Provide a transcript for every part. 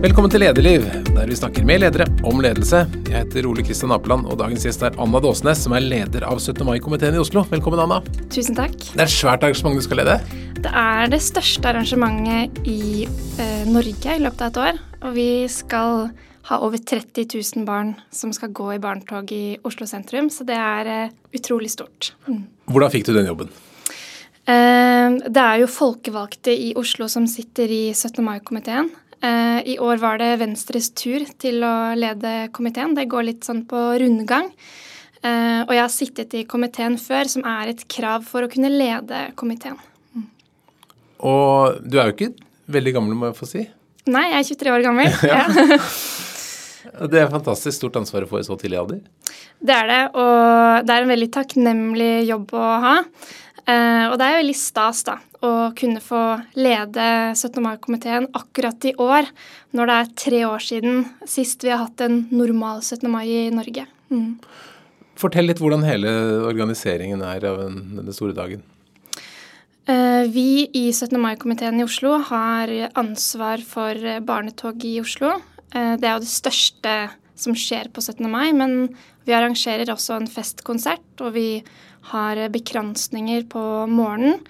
Velkommen til Lederliv, der vi snakker med ledere om ledelse. Jeg heter Ole Kristian Apeland, og dagens gjest er Anna Dåsnes, som er leder av 17. mai-komiteen i Oslo. Velkommen, Anna. Tusen takk. Det er et svært arrangement du skal lede? Det er det største arrangementet i eh, Norge i løpet av et år. Og vi skal ha over 30 000 barn som skal gå i barnetog i Oslo sentrum, så det er eh, utrolig stort. Mm. Hvordan fikk du den jobben? Eh, det er jo folkevalgte i Oslo som sitter i 17. mai-komiteen. Eh, I år var det Venstres tur til å lede komiteen. Det går litt sånn på rundgang. Eh, og jeg har sittet i komiteen før, som er et krav for å kunne lede komiteen. Mm. Og du er jo ikke veldig gammel, må jeg få si? Nei, jeg er 23 år gammel. ja. det er fantastisk stort ansvar å få i så tidlig alder. Det er det, og det er en veldig takknemlig jobb å ha. Eh, og det er jo veldig stas da, å kunne få lede 17. mai-komiteen akkurat i år, når det er tre år siden sist vi har hatt en normal 17. mai i Norge. Mm. Fortell litt hvordan hele organiseringen er av denne store dagen. Eh, vi i 17. mai-komiteen i Oslo har ansvar for barnetog i Oslo. Eh, det er jo det største som skjer på 17. mai, men vi arrangerer også en festkonsert, og vi har bekransninger på morgenen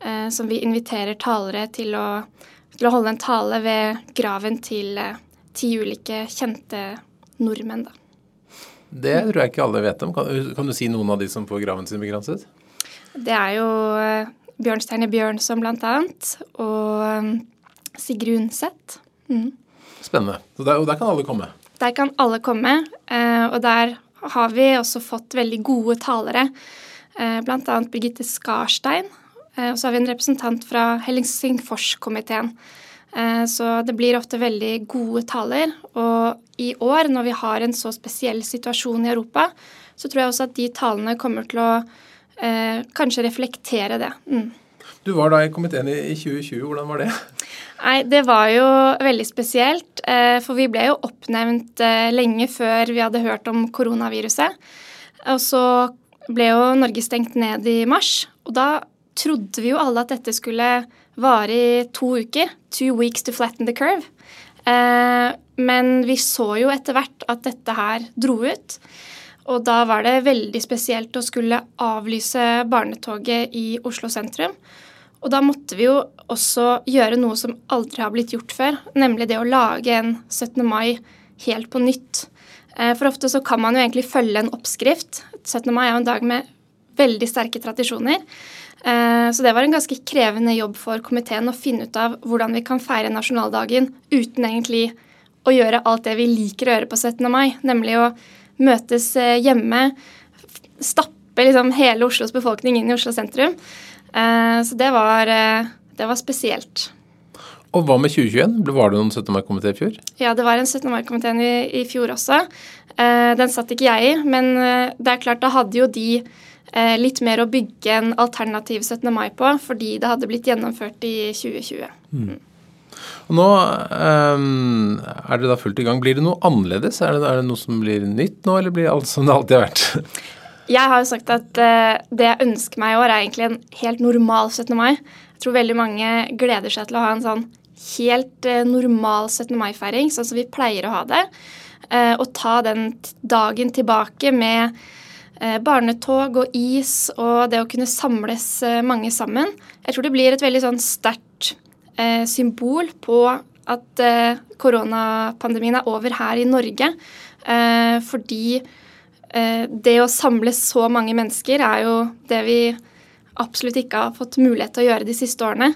eh, som vi inviterer talere til å, til å, holde en tale ved graven til eh, ti ulike kjente nordmenn. Da. Det tror jeg ikke alle vet om. Kan, kan, du si noen av de som får graven sin begranset? Det er jo eh, Bjørnstjerne Bjørnson bl.a. og um, Sigrid Undset. Mm. Spennende. Der, og der kan alle komme? Der kan alle komme. Eh, og der har vi også fått veldig gode talere. Eh, Bl.a. Birgitte Skarstein. Eh, og så har vi en representant fra Helsingforskomiteen. Eh, så det blir ofte veldig gode taler. Og i år, når vi har en så spesiell situasjon i Europa, så tror jeg også at de talene kommer til å eh, kanskje reflektere det. Mm. Du var da i komiteen i 2020. Hvordan var det? Nei, Det var jo veldig spesielt. For vi ble jo oppnevnt lenge før vi hadde hørt om koronaviruset. Og så ble jo Norge stengt ned i mars. Og da trodde vi jo alle at dette skulle vare i to uker. Two weeks to flatten the curve. Eh, men vi så jo etter hvert at dette her dro ut. Og da var det veldig spesielt å skulle avlyse barnetoget i Oslo sentrum. Og da måtte vi jo også gjøre noe som aldri har blitt gjort før, nemlig det å lage en 17. mai helt på nytt. Eh, for ofte så kan man jo egentlig følge en oppskrift. 17. mai er jo en dag med veldig sterke tradisjoner. Eh, så det var en ganske krevende jobb for komiteen å finne ut av hvordan vi kan feire nasjonaldagen uten egentlig å gjøre alt det vi liker å gjøre på 17. mai, nemlig å møtes eh, hjemme, stappe liksom hele Oslos befolkning inn i Oslo sentrum. Så det var, det var spesielt. Og hva med 2021? Var det noen 17. mai-komité i fjor? Ja, det var en 17. mai-komiteen i, i, fjor også. Eh, den satt ikke jeg i, men eh, det er klart da hadde jo de eh, litt mer å bygge en alternativ 17. mai på, fordi det hadde blitt gjennomført i 2020. Mm. Og nå um, er det da fullt i gang. Blir det noe annerledes? Er det, er det, noe som blir nytt nå, eller blir alt som det alltid har vært? Jeg har jo sagt at uh, det jeg ønsker meg i år, er egentlig en helt normal 17. mai. Jeg tror veldig mange gleder seg til å ha en sånn helt uh, normal 17. mai-feiring, sånn som vi pleier å ha det. Uh, og ta den dagen tilbake med barnetog og is og det å kunne samles mange sammen. Jeg tror det blir et veldig sånn sterkt symbol på at koronapandemien er over her i Norge. fordi det å samle så mange mennesker er jo det vi absolutt ikke har fått mulighet til å gjøre de siste årene.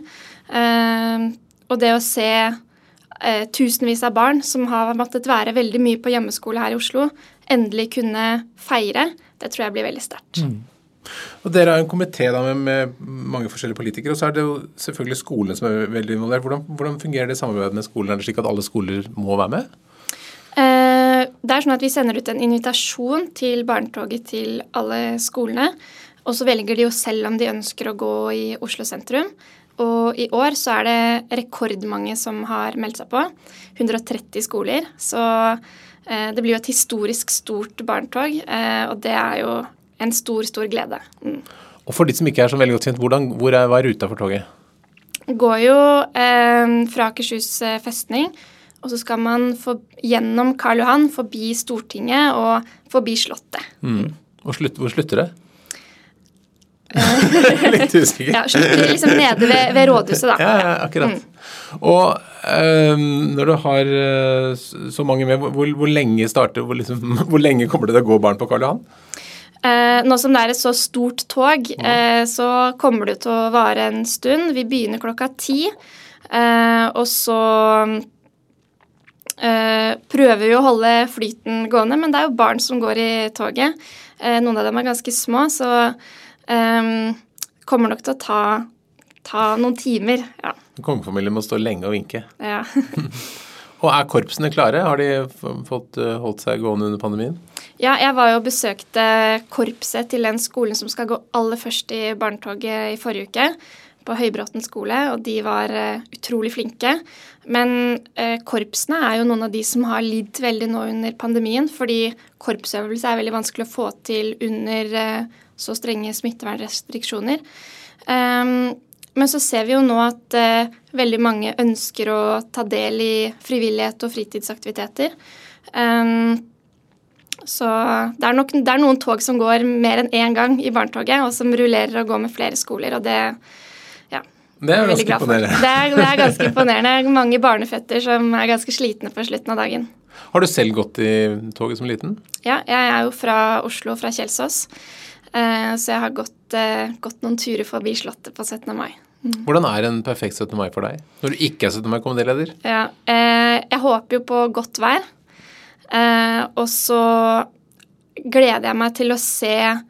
Og det å se eh, tusenvis av barn som har måttet være veldig mye på hjemmeskole her i Oslo, endelig kunne feire, det tror jeg blir veldig sterkt. Mm. Og Dere har en komité med, med, mange forskjellige politikere, og så er det jo selvfølgelig skolene som er veldig involvert. Hvordan, hvordan fungerer det samarbeidet med skolen? Er det slik at alle skoler må være med? Eh, det er sånn at Vi sender ut en invitasjon til barnetoget til alle skolene. Og så velger de jo selv om de ønsker å gå i Oslo sentrum. Og i år så er det rekordmange som har meldt seg på. 130 skoler. Så det blir jo et historisk stort barnetog, eh, og det er jo en stor, stor glede. Mm. Og for de som ikke er så veldig godt kjent, hvordan, hvor er, hva er ruta for toget? Går jo eh, fra Akershus eh, festning Og så skal man for, gjennom Karl Johan forbi Stortinget og forbi Slottet. Mm. Og slutt, hvor slutter det? Litt usikker. Ja, liksom nede ved, ved rådhuset, da. Ja, ja akkurat. Og um, når du har uh, så mange med, hvor, hvor lenge starter, hvor, liksom, hvor lenge kommer det til å gå barn på Karl Johan? Eh, nå som det er et så stort tog, eh, så kommer det til å vare en stund. Vi begynner klokka ti. Eh, og så eh, prøver vi å holde flyten gående, men det er jo barn som går i toget. Eh, noen av dem er ganske små, så eh, kommer nok til å ta, ta noen timer. Ja. Kongefamilien må stå lenge og vinke. ja. Og er korpsene klare? Har de fått holdt seg gående under pandemien? Ja, jeg var jo og besøkte korpset til den skolen som skal gå aller først i barnetoget i forrige uke på Høybråten skole, og de var uh, utrolig flinke. Men uh, korpsene er jo noen av de som har lidd veldig nå under pandemien, fordi korpsøvelse er veldig vanskelig å få til under så strenge smittevernrestriksjoner. Um, men så ser vi jo nå at veldig mange ønsker å ta del i frivillighet og fritidsaktiviteter. Um, så det er, nok, det er, noen tog som går mer enn én gang i barnetoget, og som rullerer og går med flere skoler. og det ja, det er ganske imponerende. Det er, det er, ganske imponerende. Mange barneføtter som er ganske slitne på slutten av dagen. Har du selv gått i toget som liten? Ja, jeg er jo fra Oslo, fra Kjelsås. Eh, så jeg har gått, eh, gått noen turer forbi Slottet på 17. mai. Mm. Hvordan er en perfekt 17. mai for deg? Når du ikke er 17. mai-komitéleder? Ja, eh, jeg håper jo på godt vær. Og så gleder jeg meg til å se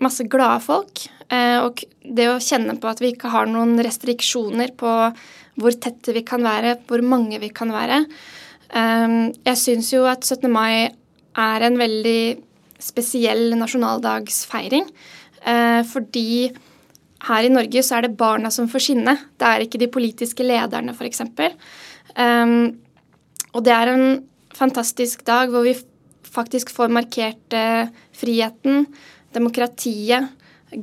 masse glade folk. Og det å kjenne på at vi ikke har noen restriksjoner på hvor tette vi kan være, hvor mange vi kan være. Jeg syns jo at 17. mai er en veldig spesiell nasjonaldagsfeiring. Eh, fordi her i Norge så er det barna som får skinne. Det er ikke de politiske lederne, f.eks. Um, og det er en fantastisk dag hvor vi faktisk får markert eh, friheten, demokratiet,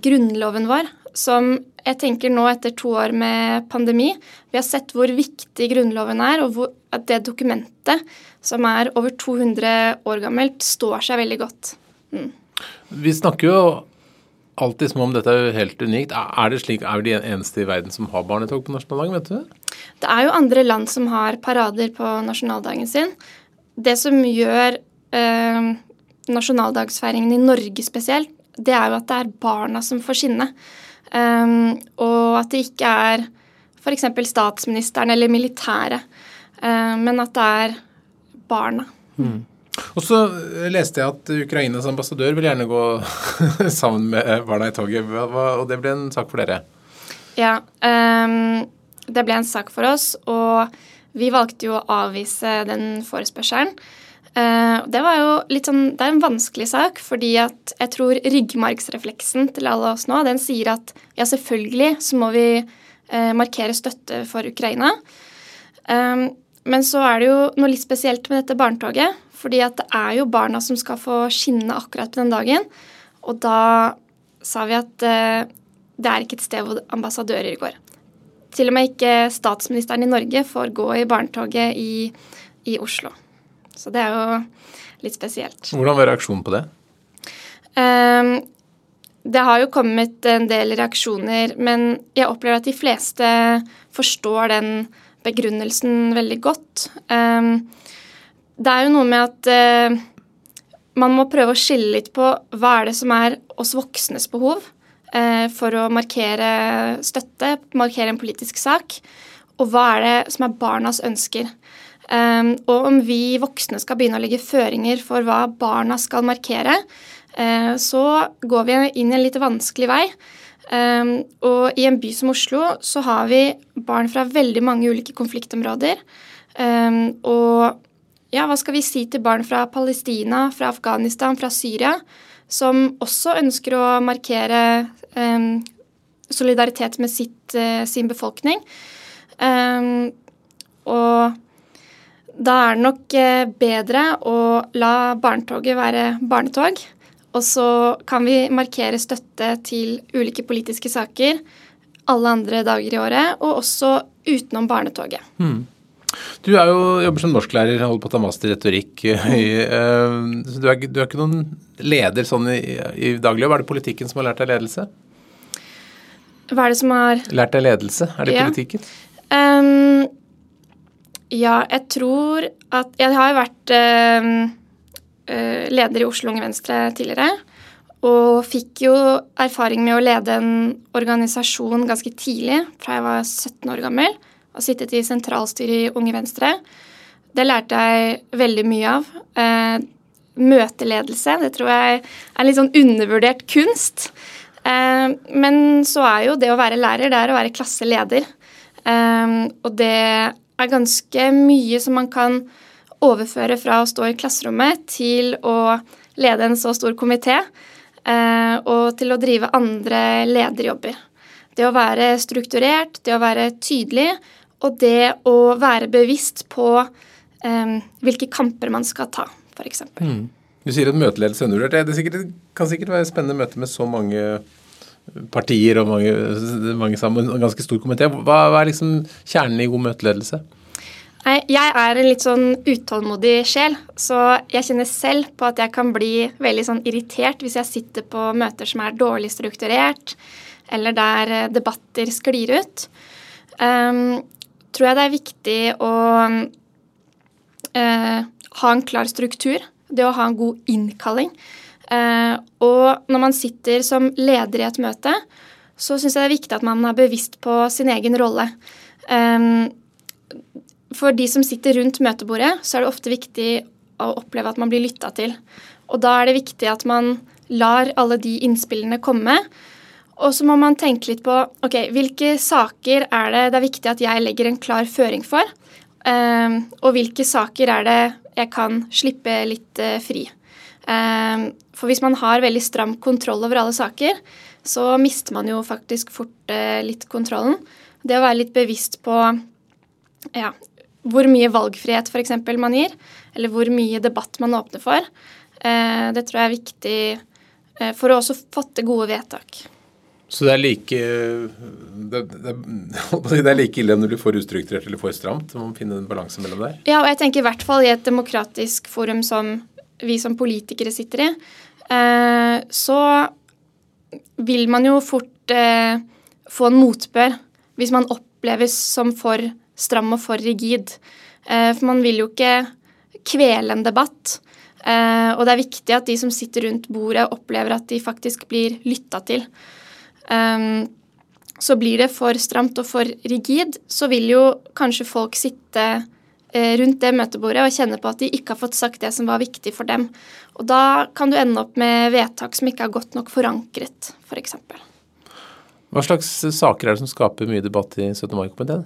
grunnloven vår, som jeg tenker nå etter to år med pandemi Vi har sett hvor viktig Grunnloven er, og hvor, at det dokumentet, som er over 200 år gammelt, står seg veldig godt. Mm. Vi snakker jo alltid som om dette er helt unikt. Er det slik, er vi de eneste i verden som har barnetog på nasjonaldagen? vet du? Det er jo andre land som har parader på nasjonaldagen sin det som gjør eh, nasjonaldagsfeiringen i Norge spesielt, det er jo at det er barna som får skinne. Um, og at det ikke er f.eks. statsministeren eller militæret, uh, men at det er barna. Mm. Og så leste jeg at Ukrainas ambassadør vil gjerne gå sammen med barna i toget, og det ble en sak for dere? Ja, um, det ble en sak for oss. og vi valgte jo å avvise den forespørselen. Uh, det var jo litt sånn, det er en vanskelig sak, fordi at jeg tror ryggmargsrefleksen til alle oss nå, den sier at ja, selvfølgelig så må vi uh, markere støtte for Ukraina. Um, men så er det jo noe litt spesielt med dette barnetoget. Fordi at det er jo barna som skal få skinne akkurat på den dagen. Og da sa vi at uh, det er ikke et sted hvor ambassadører går. Til og med ikke statsministeren i Norge får gå i barnetoget i, i Oslo. Så det er jo litt spesielt. Hvordan var reaksjonen på det? Um, det har jo kommet en del reaksjoner, men jeg opplever at de fleste forstår den begrunnelsen veldig godt. Um, det er jo noe med at eh, man må prøve å skille litt på hva er det som er oss voksnes behov, Eh, for å markere støtte, markere en politisk sak. Og hva er det som er barnas ønsker? Um, og om vi voksne skal begynne å legge føringer for hva barna skal markere, uh, så går vi inn i en litt vanskelig vei. Um, og i en by som Oslo så har vi barn fra veldig mange ulike konfliktområder. Um, og ja, hva skal vi si til barn fra Palestina, fra Afghanistan, fra Syria? som også ønsker å markere um, solidaritet med sitt, uh, sin befolkning. Um, og da er det nok uh, bedre å la barnetoget være barnetog. Og så kan vi markere støtte til ulike politiske saker alle andre dager i året, og også utenom barnetoget. Mm. Du er jo, jobber som norsklærer, holder på å ta master i retorikk. så du, er, du, er, ikke noen leder sånn i, i daglig. Hva er det politikken som har lært deg ledelse? Hva er det som har Lært deg ledelse? Er det ja. politikken? Um, ja, jeg tror at Jeg har jo vært uh, leder i Oslo Unge Venstre tidligere. Og fikk jo erfaring med å lede en organisasjon ganske tidlig, fra jeg var 17 år gammel. Og sittet i sentralstyret i Unge Venstre. Det lærte jeg veldig mye av. Uh, møteledelse, det tror jeg er litt sånn undervurdert kunst. Uh, men så er jo det å være lærer, det er å være klasseleder. Um, og det er ganske mye som man kan overføre fra å stå i klasserommet til å lede en så stor komité, og til å drive andre lederjobber. Det å være strukturert, det å være tydelig, og det å være bevisst på um, hvilke kamper man skal ta, f.eks. Mm. Du sier at møteledelse er undervurdert. Det, det kan sikkert være spennende møte med så mange partier og mange, mange sammen, en ganske stor komité. Hva, hva, er liksom kjernen i god møteledelse? Jeg er en litt sånn utålmodig sjel, så jeg kjenner selv på at jeg kan bli veldig sånn irritert hvis jeg sitter på møter som er dårlig strukturert, eller der eh, debatter sklir ut. Um, tror jeg det er viktig å eh, ha en klar struktur. Det å ha en god innkalling. Eh, og når man sitter som leder i et møte, så syns jeg det er viktig at man er bevisst på sin egen rolle. Eh, for de som sitter rundt møtebordet, så er det ofte viktig å oppleve at man blir lytta til. Og da er det viktig at man lar alle de innspillene komme. Og så må man tenke litt på ok, hvilke saker er det det er viktig at jeg legger en klar føring for. Um, og hvilke saker er det jeg kan slippe litt uh, fri. Um, for hvis man har veldig stram kontroll over alle saker, så mister man jo faktisk fort uh, litt kontrollen. Det å være litt bevisst på ja, hvor mye valgfrihet f.eks. man gir, eller hvor mye debatt man åpner for, uh, det tror jeg er viktig for å også fatte gode vedtak. Så det er like det, det, det, er like ille når du for ustrukturert eller for stramt? Man må finne en balanse mellom der? Ja, og jeg tenker i hvert fall i et demokratisk forum som vi som politikere sitter i, eh, så vil man jo fort eh, få en motbør hvis man oppleves som for stram og for rigid. Eh, for man vil jo ikke kvele en debatt. Og det er viktig at de som sitter rundt bordet, opplever at de faktisk blir lytta til. Um, så blir det for stramt og for rigid, så vil jo kanskje folk sitte eh, rundt det møtebordet og kjenne på at de ikke har fått sagt det som var viktig for dem. Og da kan du ende opp med vedtak som ikke er godt nok forankret, f.eks. For Hva slags saker er det som skaper mye debatt i 17. mai-komiteen?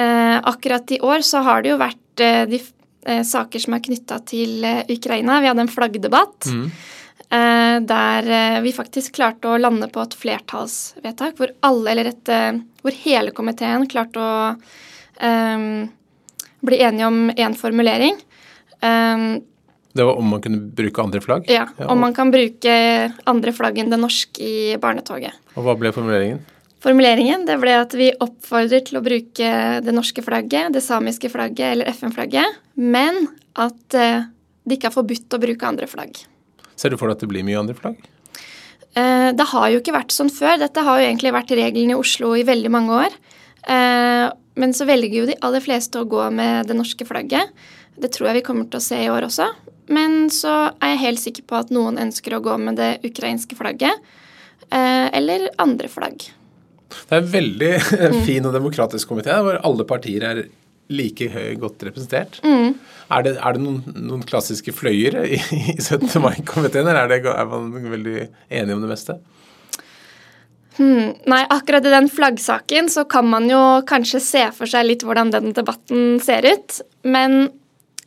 Eh, akkurat i år så har det jo vært eh, de eh, saker som er knytta til eh, Ukraina. Vi hadde en flaggdebatt. Mm. Eh, der eh, vi faktisk klarte å lande på et flertallsvedtak hvor alle, eller et, eh, hvor hele komiteen klarte å um, bli enige om én formulering. Um, det var om man kunne bruke andre flagg? Ja, om man kan bruke andre flagg enn det norske i barnetoget. Og hva ble formuleringen? Formuleringen det ble at vi oppfordrer til å bruke det norske flagget, det samiske flagget eller FN-flagget, men at det ikke er forbudt å bruke andre flagg. Ser du for deg at det blir mye andre flagg? Eh, det har jo ikke vært sånn før. Dette har jo egentlig vært regelen i Oslo i veldig mange år. Eh, men så velger jo de aller fleste å gå med det norske flagget. Det tror jeg vi kommer til å se i år også. Men så er jeg helt sikker på at noen ønsker å gå med det ukrainske flagget. Eh, eller andre flagg. Det er en veldig fin og demokratisk komité hvor alle partier er like godt representert. Mm. Er det, er det noen, noen, klassiske fløyer i, i 17. mai-komiteen, eller er, det, er, man veldig enig om det meste? Hmm, nei, akkurat i den flaggsaken så kan man jo kanskje se for seg litt hvordan den debatten ser ut. Men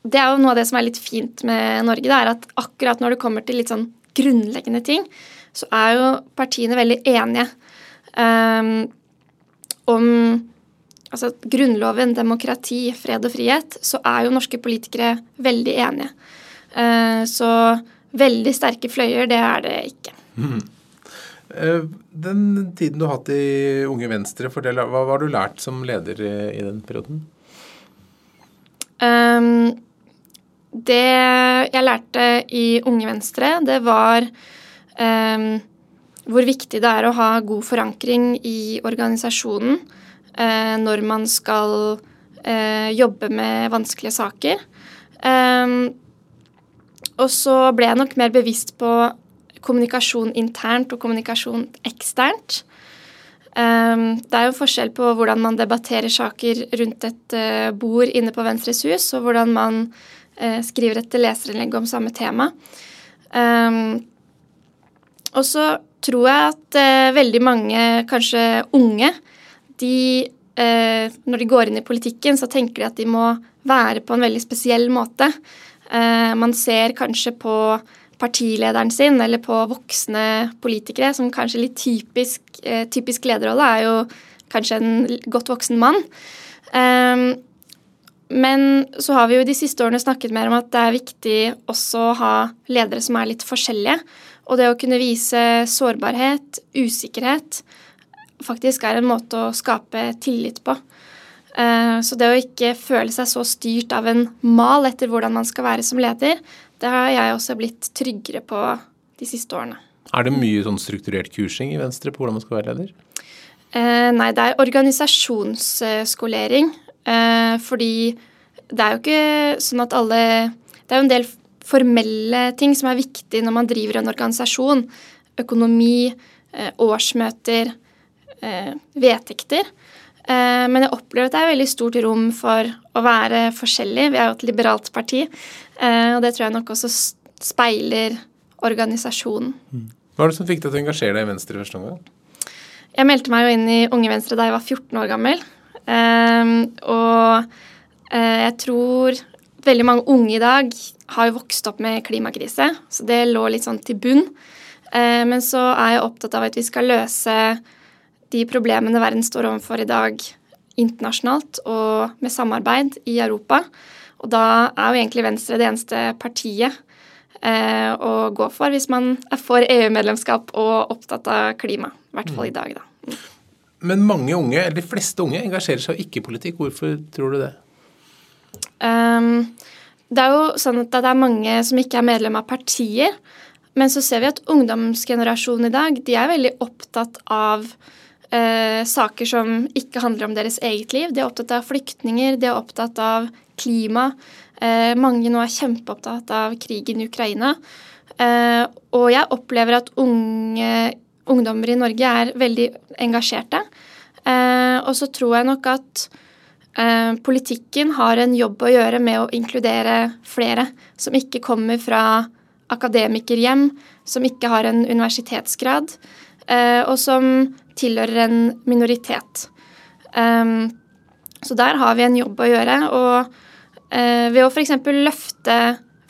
det er jo noe av det som er litt fint med Norge, det er at akkurat når det kommer til litt sånn grunnleggende ting, så er jo partiene veldig enige um, om altså Grunnloven, demokrati, fred og frihet, så er jo norske politikere veldig enige. Eh, så veldig sterke fløyer, det er det ikke. Mm. Den tiden du har hatt i Unge Venstre, fortell, hva har du lært som leder i den perioden? Um, det jeg lærte i Unge Venstre, det var um, hvor viktig det er å ha god forankring i organisasjonen når man skal uh, jobbe med vanskelige saker. Um, og så ble jeg nok mer bevisst på kommunikasjon internt og kommunikasjon eksternt. Det er jo forskjell på hvordan man debatterer saker rundt et bord inne på Venstres hus, og hvordan man skriver et leserinnlegg om samme tema. Og så tror jeg at veldig mange, kanskje unge, de Når de går inn i politikken, så tenker de at de må være på en veldig spesiell måte. man ser kanskje på partilederen sin, eller på voksne politikere, som kanskje litt typisk, eh, typisk lederrolle er jo kanskje en godt voksen mann. Men så har vi jo de siste årene snakket mer om at det er viktig også å ha ledere som er litt forskjellige. Og det å kunne vise sårbarhet, usikkerhet, faktisk er en måte å skape tillit på. Uh, så det å ikke føle seg så styrt av en mal etter hvordan man skal være som leder, det har jeg også blitt tryggere på de siste årene. Er det mye sånn strukturert kursing i Venstre på hvordan man skal være leder? Eh, nei, det er organisasjonsskolering. Eh, fordi det er jo ikke sånn at alle Det er jo en del formelle ting som er viktig når man driver en organisasjon. Økonomi, eh, årsmøter, eh, vedtekter. Eh, men jeg opplever at det er veldig stort rom for å være forskjellig. Vi er jo et liberalt parti, eh, og det tror jeg nok også speiler organisasjonen. Mm. Hva er det som fikk deg til å engasjere deg i Venstre første omgang? Jeg meldte meg jo inn i Unge Venstre da jeg var 14 år gammel. Eh, og jeg tror veldig mange unge i dag har jo vokst opp med klimakrise, så det lå litt sånn til bunn. Men så er jeg opptatt av at vi skal løse de problemene verden står overfor i dag internasjonalt og med samarbeid i Europa. Og da er jo egentlig Venstre det eneste partiet eh, å gå for hvis man er for EU-medlemskap og opptatt av klima. I hvert fall i dag, da. Mm. Men mange unge, eller de fleste unge, engasjerer seg ikke i politikk. Hvorfor tror du det? Um, det er jo sånn at det er mange som ikke er medlem av partier. Men så ser vi at ungdomsgenerasjonen i dag de er veldig opptatt av eh, saker som ikke handler om deres eget liv. De er opptatt av flyktninger, de er opptatt av klima. Eh, mange nå er kjempeopptatt av krigen i Ukraina. Eh, og jeg opplever at unge, ungdommer i Norge er veldig engasjerte. Eh, og så tror jeg nok at eh, politikken har en jobb å gjøre med å inkludere flere som ikke kommer fra akademikerhjem, som ikke har en universitetsgrad, og som tilhører en minoritet. Um, så der har vi en jobb å gjøre. Og uh, ved å f.eks. løfte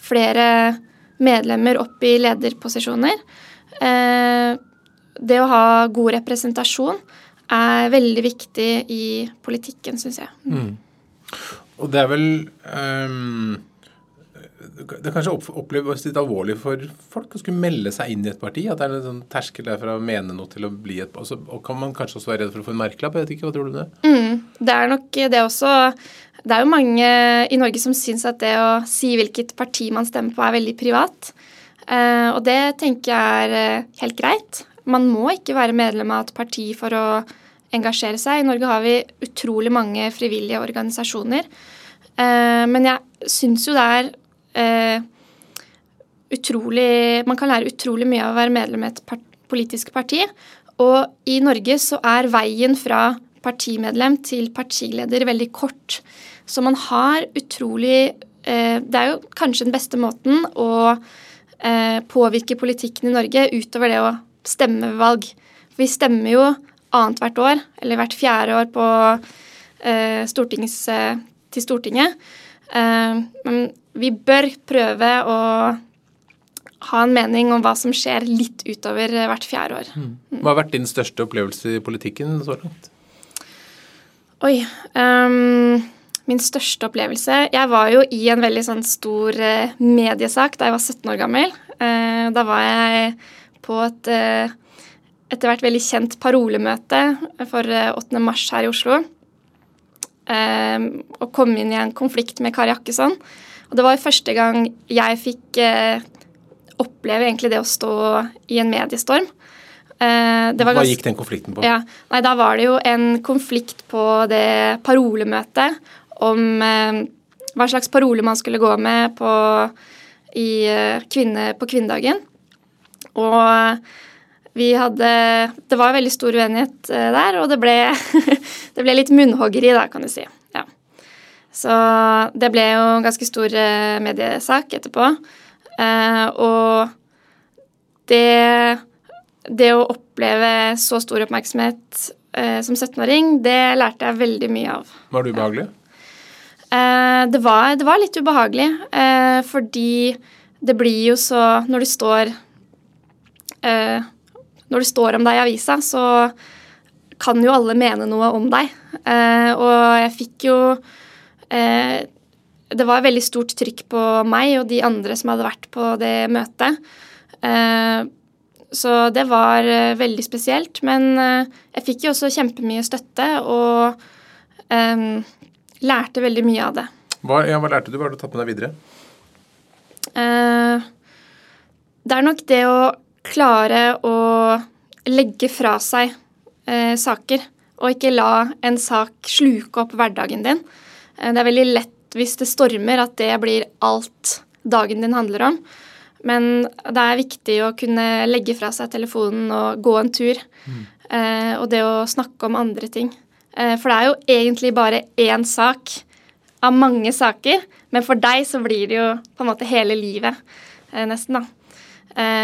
flere medlemmer opp i lederposisjoner uh, Det å ha god representasjon er veldig viktig i politikken, syns jeg. Mm. Og det er vel um det kanskje oppleves litt alvorlig for folk å skulle melde seg inn i et parti? At det er en sånn terskel der fra å mene noe til å bli et altså, Og kan man kanskje også være redd for å få en merkelapp? Jeg vet ikke, Hva tror du det? Mm, det er nok det også. Det er jo mange i Norge som syns at det å si hvilket parti man stemmer på, er veldig privat. Eh, og det tenker jeg er eh, helt greit. Man må ikke være medlem av et parti for å engasjere seg. I Norge har vi utrolig mange frivillige organisasjoner. Eh, men jeg syns jo det er eh, utrolig Man kan lære utrolig mye av å være medlem i et part politisk parti. Og i Norge så er veien fra partimedlem til partileder veldig kort. Så man har utrolig eh, Det er jo kanskje den beste måten å eh, påvirke politikken i Norge utover det å stemme ved valg. Vi stemmer jo annethvert år, eller hvert fjerde år på eh, til Stortinget. Eh, men vi bør prøve å ha en mening om hva som skjer litt utover hvert fjerde år. Mm. Hva har vært din største opplevelse i politikken så langt? Oi. Um, min største opplevelse Jeg var jo i en veldig sånn stor uh, mediesak da jeg var 17 år gammel. Uh, da var jeg på et uh, etter hvert veldig kjent parolemøte for 8. mars her i Oslo. eh, og kom inn i en konflikt med Kari Jakkesson. Og det var første gang jeg fikk eh, oppleve egentlig det å stå i en mediestorm. Eh, Hva gikk den konflikten på? Ja, nei, Da var det jo en konflikt på det parolemøtet om eh, hva slags parole man skulle gå med på, i, eh, kvinne, på kvinnedagen. Og vi hadde Det var veldig stor uenighet eh, der, og det ble, det ble litt munnhoggeri, da, kan du si. Så det ble jo en ganske stor eh, mediesak etterpå. Eh, og det Det å oppleve så stor oppmerksomhet som 17-åring, det lærte jeg veldig mye av. Var det ubehagelig? Det var, det var litt ubehagelig, fordi det blir jo så Når du står når du står om deg i avisa, så kan jo alle mene noe om deg. Eh, og jeg fikk jo eh, Det var veldig stort trykk på meg og de andre som hadde vært på det møtet. Eh, så det var eh, veldig spesielt. Men eh, jeg fikk jo også kjempemye støtte og eh, lærte veldig mye av det. Hva, ja, hva lærte du? Hva har du tatt med deg videre? det er nok det å klare å legge fra seg eh, saker, og ikke la en sak sluke opp hverdagen din. Eh, det er veldig lett hvis det stormer, at det blir alt dagen din handler om. Men det er viktig å kunne legge fra seg telefonen og gå en tur. Mm. Og det å snakke om andre ting. Eh, for det er jo egentlig bare én sak av mange saker, men for deg så blir det jo på en måte hele livet, nesten, da.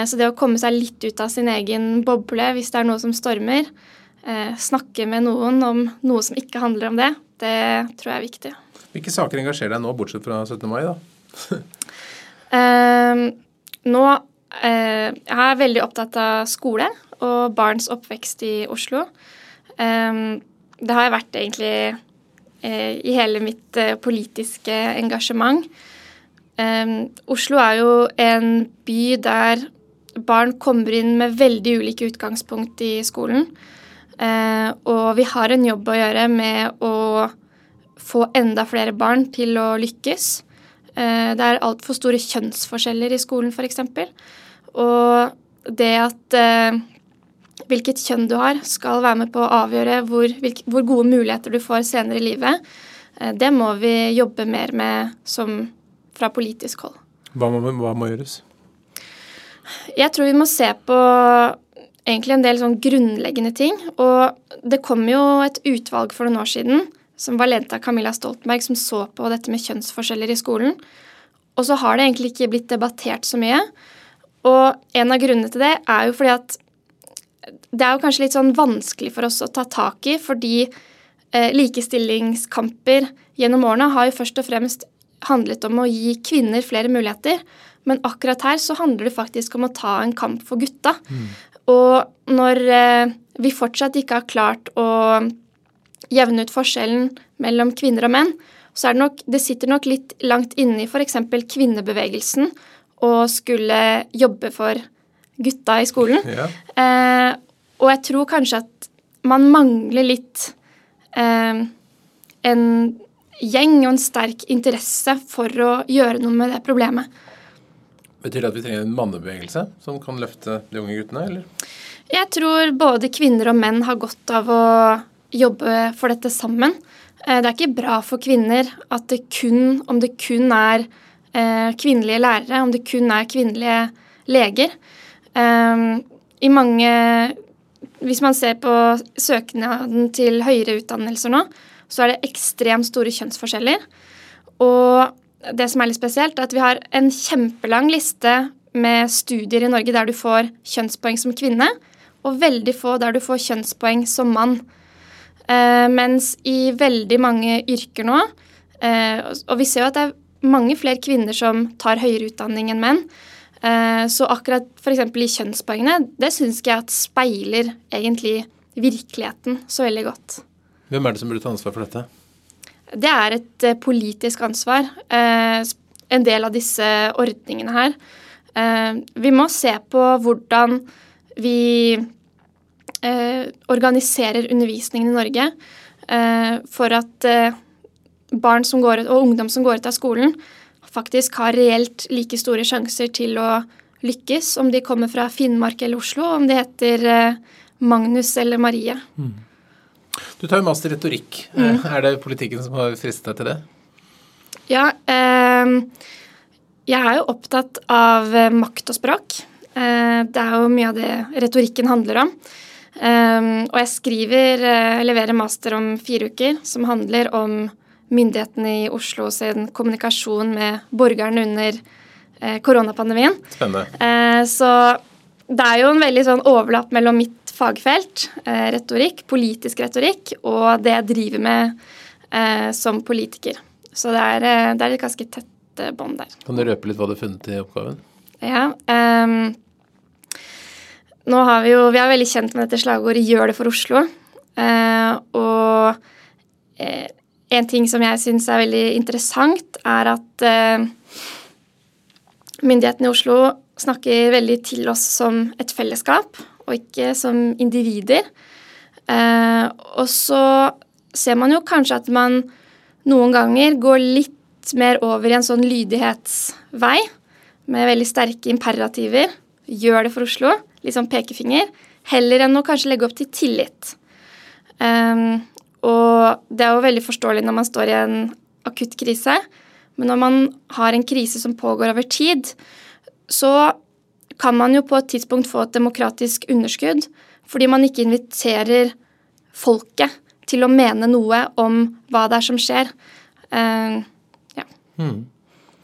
Så det å komme seg litt ut av sin egen boble hvis det er noe som stormer, snakke med noen om noe som ikke handler om det, det tror jeg er viktig. Hvilke saker engasjerer deg nå, bortsett fra 17. mai, da? eh, nå eh, Jeg er veldig opptatt av skole og barns oppvekst i Oslo. Eh, det har jeg vært egentlig uh, i hele mitt politiske engasjement. Um, Oslo er jo en by der barn kommer inn med veldig ulike utgangspunkt i skolen. Uh, og vi har en jobb å gjøre med å få enda flere barn til å lykkes. Uh, det er altfor store kjønnsforskjeller i skolen, f.eks. Og det at uh, hvilket kjønn du har, skal være med på å avgjøre hvor, hvor gode muligheter du får senere i livet. Det må vi jobbe mer med som fra politisk hold. Hva må, hva må gjøres? Jeg tror vi må se på egentlig en del sånn grunnleggende ting. Og det kom jo et utvalg for noen år siden som var ledet av Camilla Stoltenberg, som så på dette med kjønnsforskjeller i skolen. Og så har det egentlig ikke blitt debattert så mye. Og en av grunnene til det er jo fordi at det er jo kanskje litt sånn vanskelig for oss å ta tak i, fordi eh, likestillingskamper gjennom årene har jo først og fremst handlet om å gi kvinner flere muligheter. Men akkurat her så handler det faktisk om å ta en kamp for gutta. Mm. Og når eh, vi fortsatt ikke har klart å jevne ut forskjellen mellom kvinner og menn, så er det nok Det sitter nok litt langt inne i f.eks. kvinnebevegelsen å skulle jobbe for gutta i skolen. Ja. Eh, og jeg tror kanskje at man mangler litt eh, en gjeng og en sterk interesse for å gjøre noe med det problemet. Betyr det at vi trenger en mannebevegelse som kan løfte de unge guttene, eller? Jeg tror både kvinner og menn har godt av å jobbe for dette sammen. Eh, det er ikke bra for kvinner at det kun, om det kun er eh, kvinnelige lærere, om det kun er kvinnelige leger. Eh, I mange Hvis man ser på søknaden til høyere utdannelser nå, så er det ekstremt store kjønnsforskjeller. Og det som er litt spesielt, er at vi har en kjempelang liste med studier i Norge der du får kjønnspoeng som kvinne, og veldig få der du får kjønnspoeng som mann. Eh, mens i veldig mange yrker nå, eh, og vi ser jo at det er mange flere kvinner som tar høyere utdanning enn menn, eh, så akkurat f.eks. i kjønnspoengene, det syns jeg at speiler egentlig virkeligheten så veldig godt. Hvem er det som burde ta ansvar for dette? Det er et uh, politisk ansvar. Uh, en del av disse ordningene her. Uh, vi må se på hvordan vi organiserer undervisningen i Norge for at barn går og ungdom som går ut av skolen, faktisk har reelt like store sjanser til å lykkes, om de kommer fra Finnmark eller Oslo, om de heter eh, Magnus eller Marie. Mm. Du tar jo master i retorikk. Mm. Er det politikken som har fristet deg til det? Ja. Eh, jeg er jo opptatt av eh, makt og språk. Eh, det er jo mye av det retorikken handler om. Eh, og jeg skriver, eh, leverer master om fire uker, som handler om myndighetene i Oslo sin kommunikasjon med borgerne under koronapandemien. Spennende. så det er jo en veldig sånn overlapp mellom mitt fagfelt, eh, retorikk, politisk retorikk, og det jeg driver med eh, som politiker. Så det er, eh, det er et ganske tett bånd der. Kan du røpe litt hva du har funnet i oppgaven? Ja. Um, nå har vi jo Vi er veldig kjent med dette slagordet 'Gjør det for Oslo'. Uh, og uh, en ting som jeg syns er veldig interessant, er at uh, myndighetene i Oslo snakker veldig til oss som et fellesskap, og ikke som individer. Eh, og så ser man jo kanskje at man noen ganger går litt mer over i en sånn lydighetsvei, med veldig sterke imperativer. Gjør det for Oslo. Litt sånn pekefinger. Heller enn å kanskje legge opp til tillit. Um, og det er jo veldig forståelig når man står i en akutt krise. Men når man har en krise som pågår over tid, så kan man jo på et tidspunkt få et demokratisk underskudd fordi man ikke inviterer folket til å mene noe om hva det er som skjer. Uh, ja. Hmm.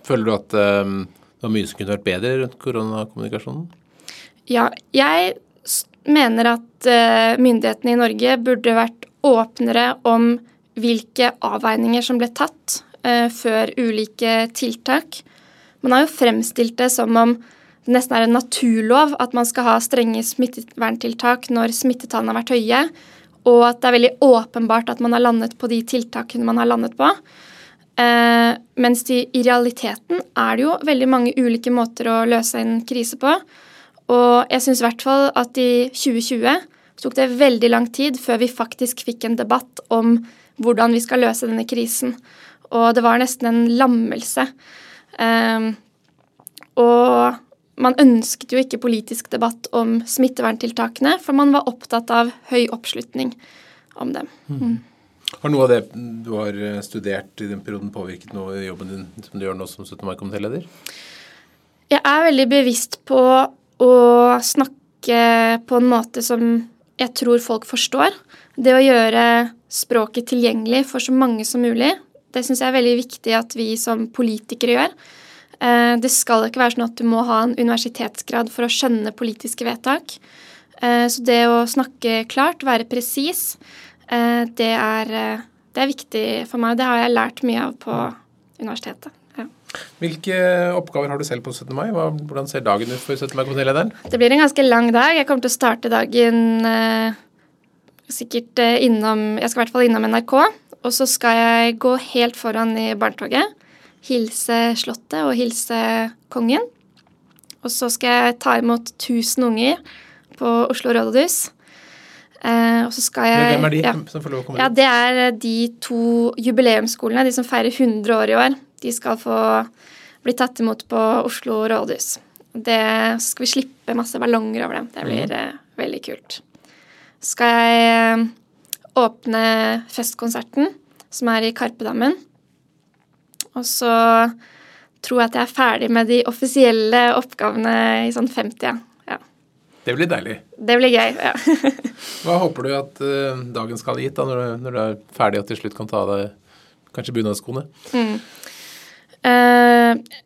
Føler du at um, det var mye som kunne vært bedre rundt koronakommunikasjonen? Ja, jeg mener at uh, myndighetene i Norge burde vært åpnere om hvilke avveininger som ble tatt før ulike tiltak. Man har jo fremstilt det som om det nesten er en naturlov at man skal ha strenge smitteverntiltak når smittetallene har vært høye, og at det er veldig åpenbart at man har landet på de tiltakene man har landet på. Eh, mens de, i realiteten er det jo veldig mange ulike måter å løse en krise på. Og jeg syns i hvert fall at i 2020 tok det veldig lang tid før vi faktisk fikk en debatt om hvordan vi skal løse denne krisen. Og det var nesten en lammelse. Eh, og man ønsket jo ikke politisk debatt om smitteverntiltakene, for man var opptatt av høy oppslutning om dem. Mm. mm. Har noe av det du har eh, studert i den perioden påvirket noe i jobben din som du gjør nå som 17. mai-komitéleder? Jeg er veldig bevisst på å snakke på en måte som jeg tror folk forstår. Det å gjøre språket tilgjengelig for så mange som mulig, det syns jeg er veldig viktig at vi som politikere gjør. Eh, det skal ikke være sånn at du må ha en universitetsgrad for å skjønne politiske vedtak. Eh, så det å snakke klart, være presis, eh, det er, det er viktig for meg. Det har jeg lært mye av på universitetet. Ja. Hvilke oppgaver har du selv på 17. mai? Hvordan ser dagen ut for 17. mai-komitélederen? Det blir en ganske lang dag. Jeg kommer til å starte dagen sikkert innom Jeg skal i hvert fall innom NRK. Og så skal jeg gå helt foran i barnetoget hilse Slottet og hilse kongen. Og så skal jeg ta imot 1000 unger på Oslo rådhus. Eh, og så skal jeg Hvem er de ja, som får lov å komme ja, Det er eh, de to jubileumsskolene, de som feirer 100 år i år. De skal få bli tatt imot på Oslo rådhus. Det så skal vi slippe masse ballonger over dem. Det blir mm. veldig kult. Så skal jeg eh, åpne festkonserten, som er i Karpedammen. Og så tror jeg at jeg er ferdig med de offisielle oppgavene i sånn 50. Ja. Det blir deilig. Det blir gøy, ja. Hva håper du at uh, dagen skal ha gitt, da, når du, når du, er ferdig og til slutt kan ta av deg kanskje bunadskoene? Mm. Uh,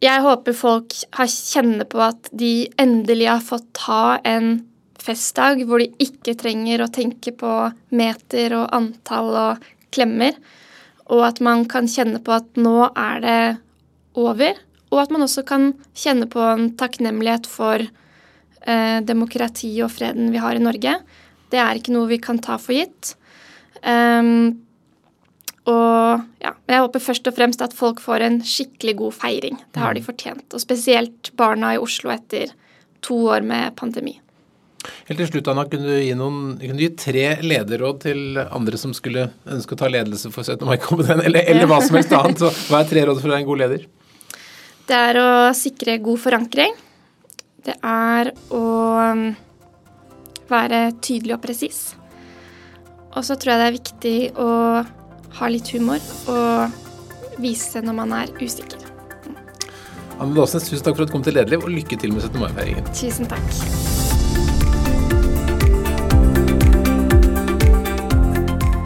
jeg håper folk har kjenner på at de endelig har fått ha en festdag hvor de ikke trenger å tenke på meter og antall og klemmer og at man kan kjenne på at nå er det over. Og at man også kan kjenne på en takknemlighet for eh, demokratiet og freden vi har i Norge. Det er ikke noe vi kan ta for gitt. Um, og ja, jeg håper først og fremst at folk får en skikkelig god feiring. Det har de mm. fortjent. Og spesielt barna i Oslo etter to år med pandemi. Helt til slutt, Anna, kunne du gi, noen, kunne du gi tre lederråd til andre som skulle ønske å ta ledelse for 17. mai-komiteen, eller, eller hva som helst annet? Så hva er tre råd for å være en god leder? Det er å sikre god forankring. Det er å um, være tydelig og presis. Og så tror jeg det er viktig å ha litt humor og vise når man er usikker. Anne Låsnes, tusen takk for at du kom til Lederliv, og lykke til med 17. mai-feiringen. Tusen takk.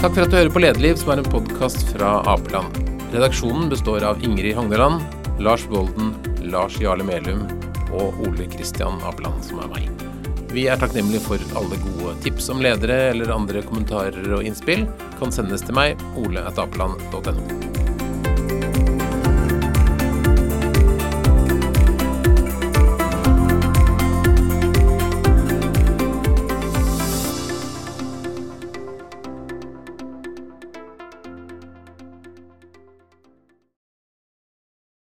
Takk for at du hører på Lederliv, som er en podkast fra Apeland. Redaksjonen består av Ingrid Hogneland, Lars Bolden, Lars Jarle Melum og Ole Kristian Apeland, som er meg. Vi er takknemlige for alle gode tips om ledere eller andre kommentarer og innspill. Kan sendes til meg, oleatapeland.no.